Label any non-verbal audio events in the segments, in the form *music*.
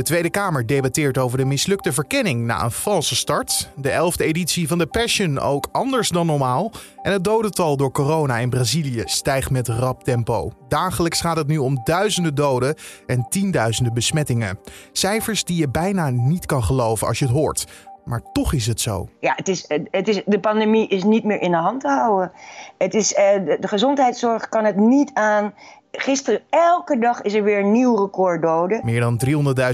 De Tweede Kamer debatteert over de mislukte verkenning na een valse start. De elfde editie van de Passion ook anders dan normaal. En het dodental door corona in Brazilië stijgt met rap tempo. Dagelijks gaat het nu om duizenden doden en tienduizenden besmettingen. Cijfers die je bijna niet kan geloven als je het hoort. Maar toch is het zo. Ja, het is, het is, de pandemie is niet meer in de hand te houden. Het is, eh, de gezondheidszorg kan het niet aan. Gisteren, elke dag is er weer een nieuw record doden. Meer dan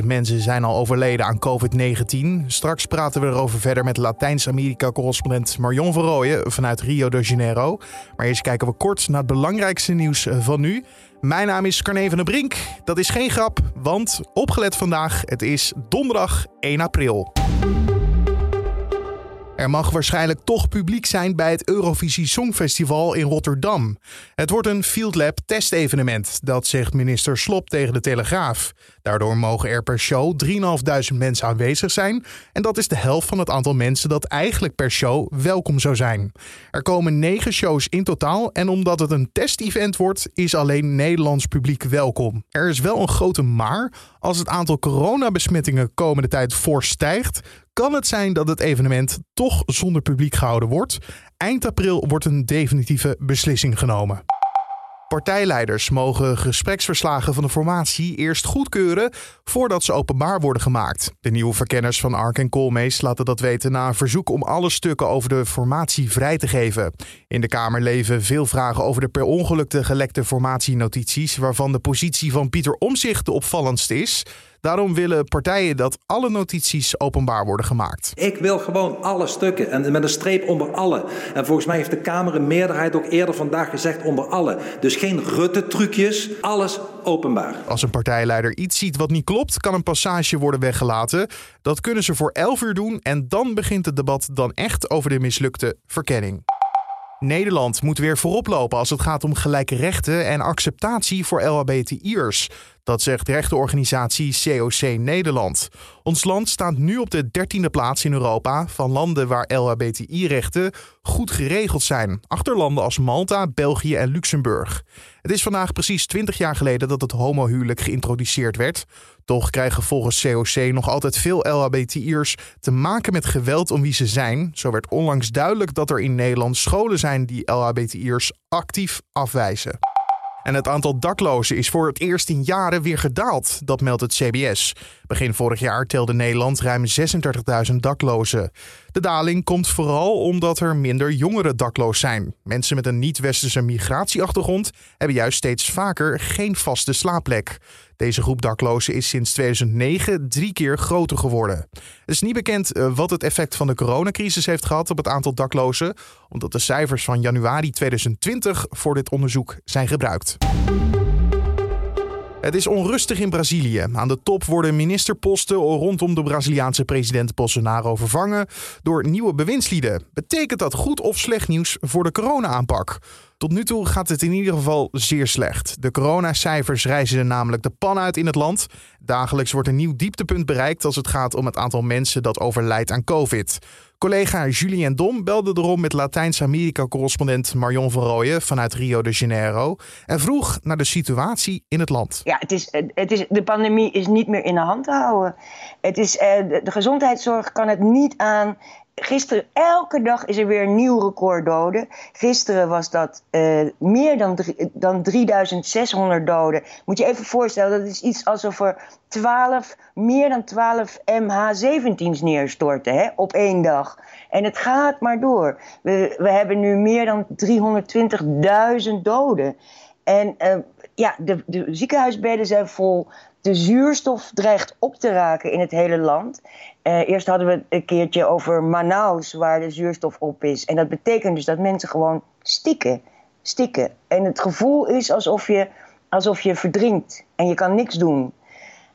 300.000 mensen zijn al overleden aan COVID-19. Straks praten we erover verder met Latijns-Amerika-correspondent Marion Verrooyen vanuit Rio de Janeiro. Maar eerst kijken we kort naar het belangrijkste nieuws van nu. Mijn naam is Carne van der Brink. Dat is geen grap, want opgelet vandaag, het is donderdag 1 april. Er mag waarschijnlijk toch publiek zijn bij het Eurovisie Songfestival in Rotterdam. Het wordt een Field Lab testevenement, dat zegt minister Slop tegen de Telegraaf. Daardoor mogen er per show 3.500 mensen aanwezig zijn en dat is de helft van het aantal mensen dat eigenlijk per show welkom zou zijn. Er komen 9 shows in totaal en omdat het een testevent wordt, is alleen Nederlands publiek welkom. Er is wel een grote maar. Als het aantal coronabesmettingen komende tijd fors stijgt, kan het zijn dat het evenement toch zonder publiek gehouden wordt. Eind april wordt een definitieve beslissing genomen. Partijleiders mogen gespreksverslagen van de formatie eerst goedkeuren voordat ze openbaar worden gemaakt. De nieuwe verkenners van Ark en Koolmees laten dat weten na een verzoek om alle stukken over de formatie vrij te geven. In de Kamer leven veel vragen over de per ongeluk gelekte formatienotities, waarvan de positie van Pieter Omzicht de opvallendste is. Daarom willen partijen dat alle notities openbaar worden gemaakt. Ik wil gewoon alle stukken en met een streep onder alle. En volgens mij heeft de Kamer een meerderheid ook eerder vandaag gezegd onder alle. Dus geen Rutte-trucjes, alles openbaar. Als een partijleider iets ziet wat niet klopt, kan een passage worden weggelaten. Dat kunnen ze voor 11 uur doen en dan begint het debat dan echt over de mislukte verkenning. Nederland moet weer voorop lopen als het gaat om gelijke rechten en acceptatie voor LHBTI'ers. Dat zegt rechtenorganisatie COC Nederland. Ons land staat nu op de dertiende plaats in Europa van landen waar LHBTI-rechten goed geregeld zijn. Achter landen als Malta, België en Luxemburg. Het is vandaag precies 20 jaar geleden dat het homohuwelijk geïntroduceerd werd. Toch krijgen volgens COC nog altijd veel LHBTI'ers te maken met geweld om wie ze zijn. Zo werd onlangs duidelijk dat er in Nederland scholen zijn die LHBTI'ers actief afwijzen. En het aantal daklozen is voor het eerst in jaren weer gedaald, dat meldt het CBS. Begin vorig jaar telde Nederland ruim 36.000 daklozen. De daling komt vooral omdat er minder jongeren dakloos zijn. Mensen met een niet-westerse migratieachtergrond hebben juist steeds vaker geen vaste slaapplek. Deze groep daklozen is sinds 2009 drie keer groter geworden. Het is niet bekend eh, wat het effect van de coronacrisis heeft gehad op het aantal daklozen, omdat de cijfers van januari 2020 voor dit onderzoek zijn gebruikt. Het is onrustig in Brazilië. Aan de top worden ministerposten rondom de Braziliaanse president Bolsonaro vervangen door nieuwe bewindslieden. Betekent dat goed of slecht nieuws voor de corona-aanpak? Tot nu toe gaat het in ieder geval zeer slecht. De coronacijfers reizen namelijk de pan uit in het land. Dagelijks wordt een nieuw dieptepunt bereikt als het gaat om het aantal mensen dat overlijdt aan COVID. Collega Julien Dom belde erom met Latijns-Amerika-correspondent Marion van Rooyen vanuit Rio de Janeiro en vroeg naar de situatie in het land. Ja, het is, het is, de pandemie is niet meer in de hand te houden. Het is, eh, de gezondheidszorg kan het niet aan gisteren, elke dag is er weer een nieuw record doden. Gisteren was dat uh, meer dan, dan 3600 doden. Moet je even voorstellen, dat is iets alsof er 12, meer dan 12 MH17's neerstorten hè, op één dag. En het gaat maar door. We, we hebben nu meer dan 320.000 doden. En uh, ja, de, de ziekenhuisbedden zijn vol. De zuurstof dreigt op te raken in het hele land. Uh, eerst hadden we een keertje over Manaus, waar de zuurstof op is. En dat betekent dus dat mensen gewoon stikken. Stikken. En het gevoel is alsof je, alsof je verdrinkt en je kan niks doen.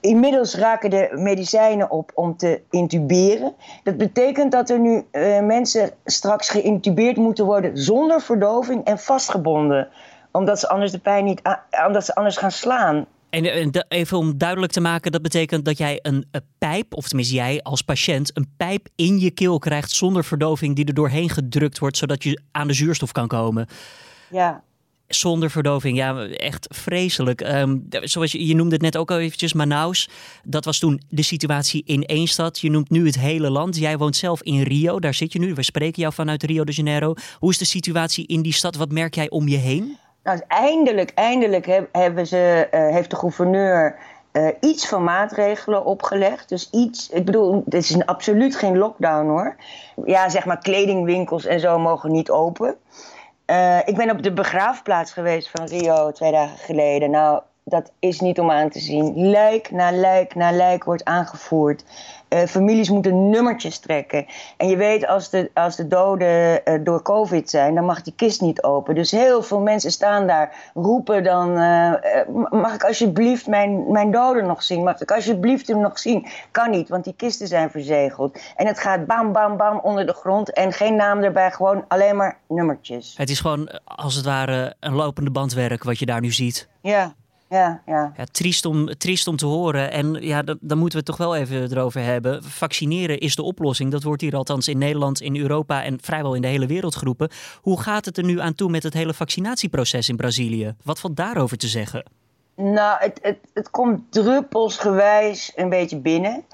Inmiddels raken de medicijnen op om te intuberen. Dat betekent dat er nu uh, mensen straks geïntubeerd moeten worden zonder verdoving en vastgebonden. Omdat ze anders de pijn niet, omdat ze anders gaan slaan. En even om duidelijk te maken, dat betekent dat jij een, een, pijp, of tenminste jij als patiënt, een pijp in je keel krijgt zonder verdoving die er doorheen gedrukt wordt, zodat je aan de zuurstof kan komen. Ja. Zonder verdoving, ja, echt vreselijk. Ehm, zoals je, je noemde het net ook al eventjes, Manaus. Dat was toen de situatie in één stad. Je noemt nu het hele land. Jij woont zelf in Rio, daar zit je nu. We spreken jou vanuit Rio de Janeiro. Hoe is de situatie in die stad? Wat merk jij om je heen? Nou, eindelijk, eindelijk hebben ze, uh, heeft de gouverneur uh, iets van maatregelen opgelegd. Dus iets, ik bedoel, dit is een, absoluut geen lockdown hoor. Ja, zeg maar kledingwinkels en zo mogen niet open. Uh, ik ben op de begraafplaats geweest van Rio twee dagen geleden. Nou, dat is niet om aan te zien. Lijk na lijk na lijk wordt aangevoerd. Uh, families moeten nummertjes trekken. En je weet, als de, als de doden uh, door COVID zijn, dan mag die kist niet open. Dus heel veel mensen staan daar, roepen dan: uh, Mag ik alsjeblieft mijn, mijn doden nog zien? Mag ik alsjeblieft hem nog zien? Kan niet, want die kisten zijn verzegeld. En het gaat bam, bam, bam onder de grond. En geen naam erbij, gewoon alleen maar nummertjes. Het is gewoon als het ware een lopende bandwerk wat je daar nu ziet. Ja ja, ja. ja triest, om, triest om te horen. En ja, dan, dan moeten we het toch wel even erover hebben. Vaccineren is de oplossing. Dat wordt hier althans in Nederland, in Europa en vrijwel in de hele wereld geroepen. Hoe gaat het er nu aan toe met het hele vaccinatieproces in Brazilië? Wat valt daarover te zeggen? Nou, het, het, het komt druppelsgewijs een beetje binnen.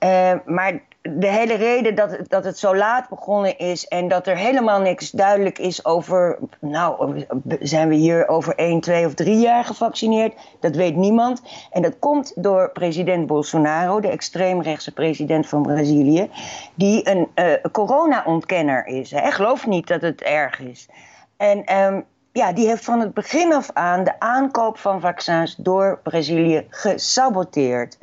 Uh, maar de hele reden dat dat het zo laat begonnen is en dat er helemaal niks duidelijk is over, nou, zijn we hier over 1, 2 of 3 jaar gevaccineerd? Dat weet niemand. En dat komt door president Bolsonaro, de extreemrechtse president van Brazilië, die een uh, corona-ontkenner is. Hij gelooft niet dat het erg is. En um, ja, die heeft van het begin af aan de aankoop van vaccins door Brazilië gesaboteerd.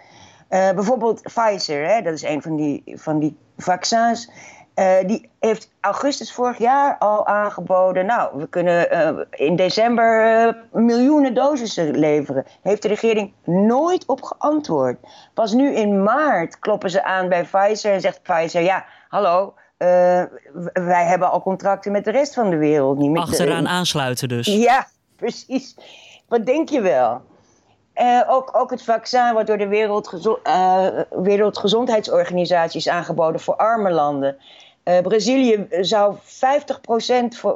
Uh, bijvoorbeeld Pfizer, hè, dat is een van die, van die vaccins. Uh, die heeft augustus vorig jaar al aangeboden. Nou, we kunnen uh, in december miljoenen dosissen leveren. Heeft de regering nooit op geantwoord. Pas nu in maart kloppen ze aan bij Pfizer en zegt Pfizer: ja, hallo. wij hebben al contracten met de rest van de wereld. Niet met Achteraan aansluiten dus. Ja, precies. Wat denk je wel? Uh, ook, ook het vaccin wat door de uh, Wereldgezondheidsorganisatie is aangeboden voor arme landen. Uh, Brazilië zou 50%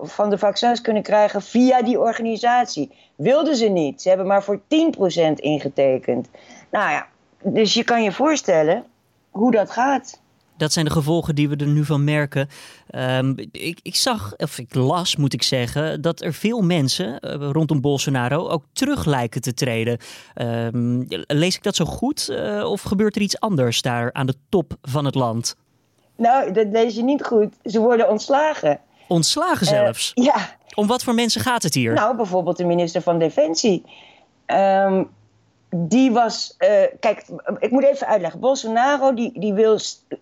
van de vaccins kunnen krijgen via die organisatie. Wilden ze niet. Ze hebben maar voor 10% ingetekend. Nou ja, dus je kan je voorstellen hoe dat gaat dat zijn de gevolgen die we er nu van merken. Um, ik, ik, zag, of ik las moet ik zeggen, dat er veel mensen uh, rondom Bolsonaro ook terug lijken te treden. Um, lees ik dat zo goed uh, of gebeurt er iets anders daar aan de top van het land? Nou, dat lees je niet goed. Ze worden ontslagen. Ontslagen zelfs? Uh, ja. Om wat voor mensen gaat het hier? Nou, bijvoorbeeld de minister van Defensie. Um, die was. Uh, kijk, ik moet even uitleggen. Bolsonaro die, die, wil,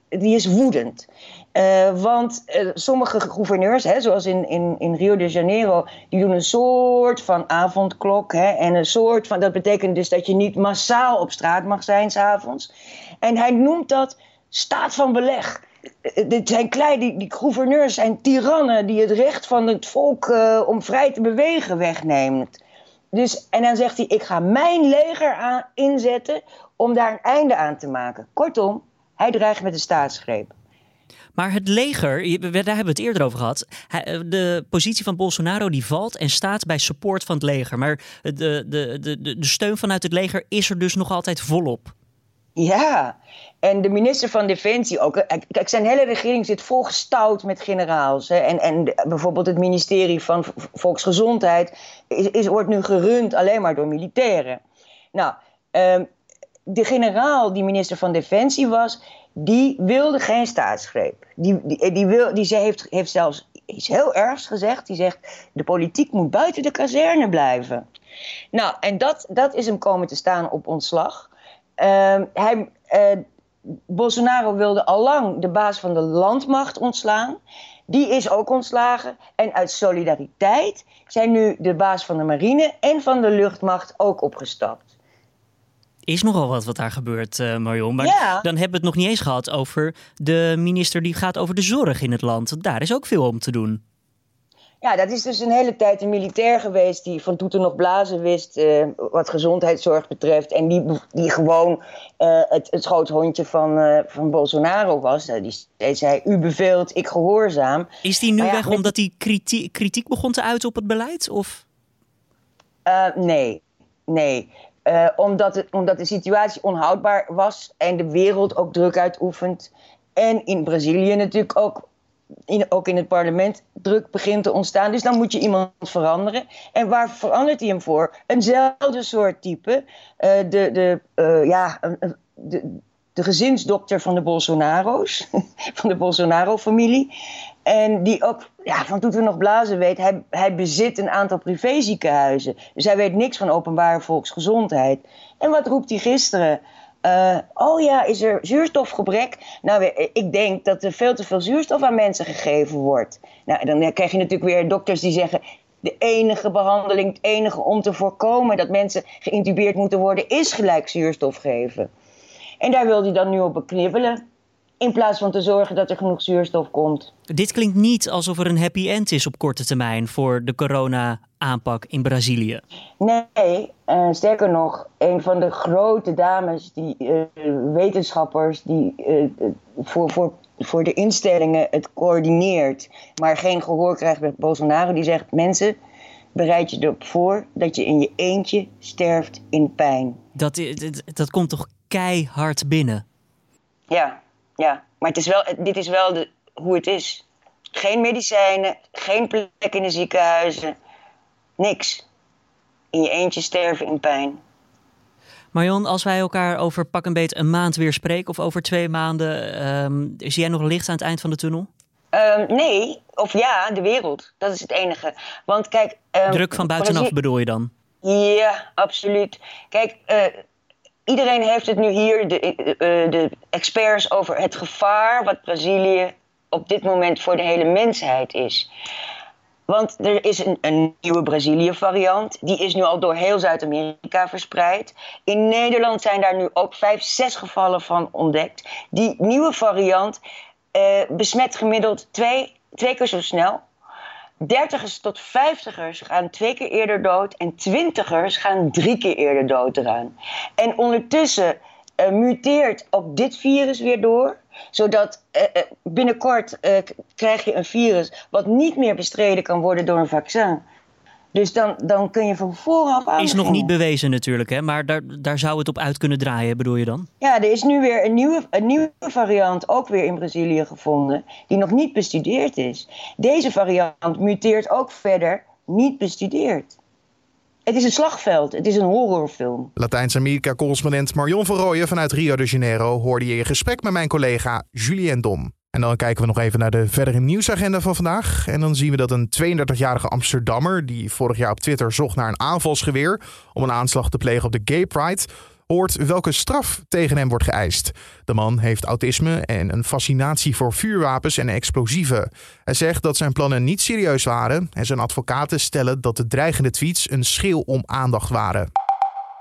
die is woedend. Uh, want uh, sommige gouverneurs, hè, zoals in, in, in Rio de Janeiro, die doen een soort van avondklok. Hè, en een soort van. Dat betekent dus dat je niet massaal op straat mag zijn s'avonds. En hij noemt dat staat van beleg. Dit zijn klein, die, die gouverneurs zijn tirannen die het recht van het volk om vrij te bewegen wegneemt. Dus, en dan zegt hij: Ik ga mijn leger aan, inzetten om daar een einde aan te maken. Kortom, hij dreigt met een staatsgreep. Maar het leger, daar hebben we het eerder over gehad. Eh, de positie van Bolsonaro die valt en staat bij support van het leger. Maar de, de, de, de steun vanuit het leger is er dus nog altijd volop. Ja, en de minister van Defensie ook. Kijk, zijn hele regering zit volgestouwd met generaals. Hè. En, en bijvoorbeeld het ministerie van Volksgezondheid is, is, wordt nu gerund alleen maar door militairen. Nou, um, de generaal die minister van Defensie was, die wilde geen staatsgreep. Die, die, die, wil, die ze heeft, heeft zelfs iets heel ergs gezegd. Die zegt, de politiek moet buiten de kazerne blijven. Nou, en dat, dat is hem komen te staan op ontslag. Uh, hij, uh, Bolsonaro wilde al lang de baas van de landmacht ontslaan. Die is ook ontslagen. En uit solidariteit zijn nu de baas van de marine en van de luchtmacht ook opgestapt. Is nogal wat wat daar gebeurt, uh, Marion. Maar ja. dan hebben we het nog niet eens gehad over de minister die gaat over de zorg in het land. Daar is ook veel om te doen. Ja, dat is dus een hele tijd een militair geweest die van toeten nog blazen wist uh, wat gezondheidszorg betreft. En die, die gewoon uh, het, het schoothondje van, uh, van Bolsonaro was. die steeds zei, u beveelt, ik gehoorzaam. Is die nu ja, weg omdat hij kritiek, kritiek begon te uiten op het beleid? Of? Nee, nee. Omdat, het, omdat de situatie onhoudbaar was en de wereld ook druk uitoefent. En in Brazilië natuurlijk ook in, ook in het parlement druk begint te ontstaan. Dus dan moet je iemand veranderen. En waar verandert hij hem voor? Eenzelfde soort type. Uh, de, de, uh, ja, de, de gezinsdokter van de Bolsonaro's, *laughs* van de Bolsonaro-familie. En die ook ja, van toen we nog blazen weet, hij, hij bezit een aantal privéziekenhuizen. Dus hij weet niks van openbare volksgezondheid. En wat roept hij gisteren? Uh, oh ja, is er zuurstofgebrek? Nou, ik denk dat er veel te veel zuurstof aan mensen gegeven wordt. Nou, dan krijg je natuurlijk weer dokters die zeggen: de enige behandeling, het enige om te voorkomen dat mensen geïntubeerd moeten worden, is gelijk zuurstof geven. En daar wil hij dan nu op beknibbelen. In plaats van te zorgen dat er genoeg zuurstof komt. Dit klinkt niet alsof er een happy end is op korte termijn voor de corona-aanpak in Brazilië. Nee, uh, sterker nog, een van de grote dames, die uh, wetenschappers, die uh, voor, voor, voor de instellingen het coördineert, maar geen gehoor krijgt bij Bolsonaro, die zegt: Mensen, bereid je erop voor dat je in je eentje sterft in pijn. Dat, dat, dat komt toch keihard binnen? Ja, ja. Maar het is wel, dit is wel de, hoe het is. Geen medicijnen, geen plek in de ziekenhuizen, niks. In je eentje sterven in pijn. Marion, als wij elkaar over pak een beet een maand weer spreken of over twee maanden, um, zie jij nog licht aan het eind van de tunnel? Um, nee, of ja, de wereld. Dat is het enige. Want kijk. Um, Druk van buitenaf bedoel je dan? Ja, absoluut. Kijk, uh, iedereen heeft het nu hier, de, uh, de experts, over het gevaar wat Brazilië op dit moment voor de hele mensheid is. Want er is een, een nieuwe Brazilië-variant. Die is nu al door heel Zuid-Amerika verspreid. In Nederland zijn daar nu ook vijf, zes gevallen van ontdekt. Die nieuwe variant uh, besmet gemiddeld twee, twee keer zo snel. Dertigers tot vijftigers gaan twee keer eerder dood. En twintigers gaan drie keer eerder dood eraan. En ondertussen uh, muteert ook dit virus weer door zodat uh, binnenkort uh, krijg je een virus wat niet meer bestreden kan worden door een vaccin. Dus dan, dan kun je van vooraf aan. Is nog niet bewezen natuurlijk, hè? maar daar, daar zou het op uit kunnen draaien, bedoel je dan? Ja, er is nu weer een nieuwe, een nieuwe variant, ook weer in Brazilië gevonden, die nog niet bestudeerd is. Deze variant muteert ook verder, niet bestudeerd. Het is een slagveld. Het is een horrorfilm. Latijns-Amerika-correspondent Marion van Rooyen vanuit Rio de Janeiro hoorde je in gesprek met mijn collega Julien Dom. En dan kijken we nog even naar de verdere nieuwsagenda van vandaag. En dan zien we dat een 32-jarige Amsterdammer, die vorig jaar op Twitter zocht naar een aanvalsgeweer om een aanslag te plegen op de Gay Pride, hoort welke straf tegen hem wordt geëist. De man heeft autisme en een fascinatie voor vuurwapens en explosieven. Hij zegt dat zijn plannen niet serieus waren en zijn advocaten stellen dat de dreigende tweets een schil om aandacht waren.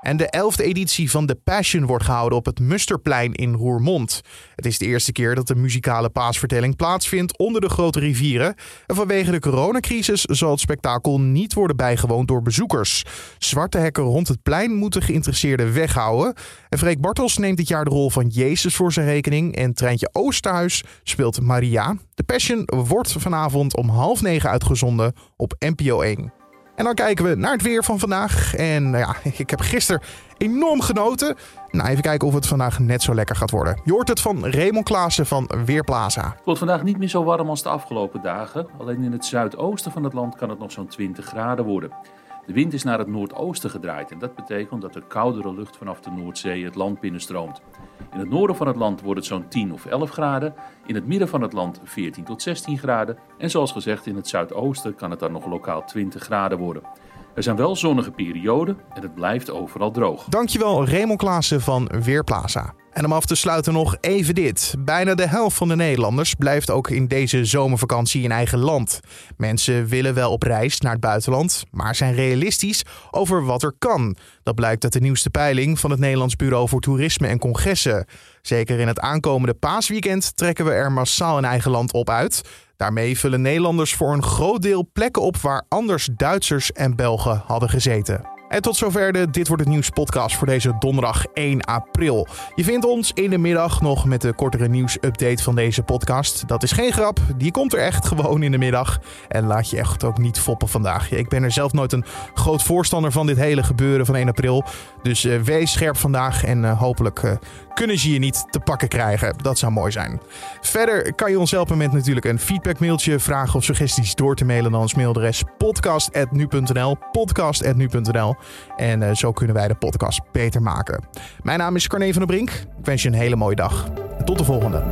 En de elfde editie van The Passion wordt gehouden op het Musterplein in Roermond. Het is de eerste keer dat de muzikale paasvertelling plaatsvindt onder de grote rivieren. En vanwege de coronacrisis zal het spektakel niet worden bijgewoond door bezoekers. Zwarte hekken rond het plein moeten geïnteresseerden weghouden. En Freek Bartels neemt dit jaar de rol van Jezus voor zijn rekening. En Treintje Oosterhuis speelt Maria. The Passion wordt vanavond om half negen uitgezonden op NPO 1. En dan kijken we naar het weer van vandaag. En nou ja, *laughs* ik heb gisteren enorm genoten. Nou, even kijken of het vandaag net zo lekker gaat worden. Je hoort het van Raymond Klaassen van Weerplaza. Het wordt vandaag niet meer zo warm als de afgelopen dagen. Alleen in het zuidoosten van het land kan het nog zo'n 20 graden worden. De wind is naar het noordoosten gedraaid en dat betekent dat de koudere lucht vanaf de Noordzee het land binnenstroomt. In het noorden van het land wordt het zo'n 10 of 11 graden, in het midden van het land 14 tot 16 graden en zoals gezegd in het zuidoosten kan het dan nog lokaal 20 graden worden. Er zijn wel zonnige perioden en het blijft overal droog. Dankjewel Raymond Klaassen van Weerplaza. En om af te sluiten nog even dit. Bijna de helft van de Nederlanders blijft ook in deze zomervakantie in eigen land. Mensen willen wel op reis naar het buitenland, maar zijn realistisch over wat er kan. Dat blijkt uit de nieuwste peiling van het Nederlands Bureau voor Toerisme en Congressen. Zeker in het aankomende paasweekend trekken we er massaal in eigen land op uit. Daarmee vullen Nederlanders voor een groot deel plekken op waar anders Duitsers en Belgen hadden gezeten. En tot zover de Dit Wordt Het Nieuws podcast voor deze donderdag 1 april. Je vindt ons in de middag nog met de kortere nieuwsupdate van deze podcast. Dat is geen grap, die komt er echt gewoon in de middag. En laat je echt ook niet foppen vandaag. Ik ben er zelf nooit een groot voorstander van dit hele gebeuren van 1 april. Dus uh, wees scherp vandaag en uh, hopelijk uh, kunnen ze je niet te pakken krijgen. Dat zou mooi zijn. Verder kan je ons helpen met natuurlijk een feedbackmailtje, vragen of suggesties door te mailen naar ons mailadres podcast.nu.nl podcast.nu.nl En uh, zo kunnen wij de podcast beter maken. Mijn naam is Carne van der Brink. Ik wens je een hele mooie dag. Tot de volgende.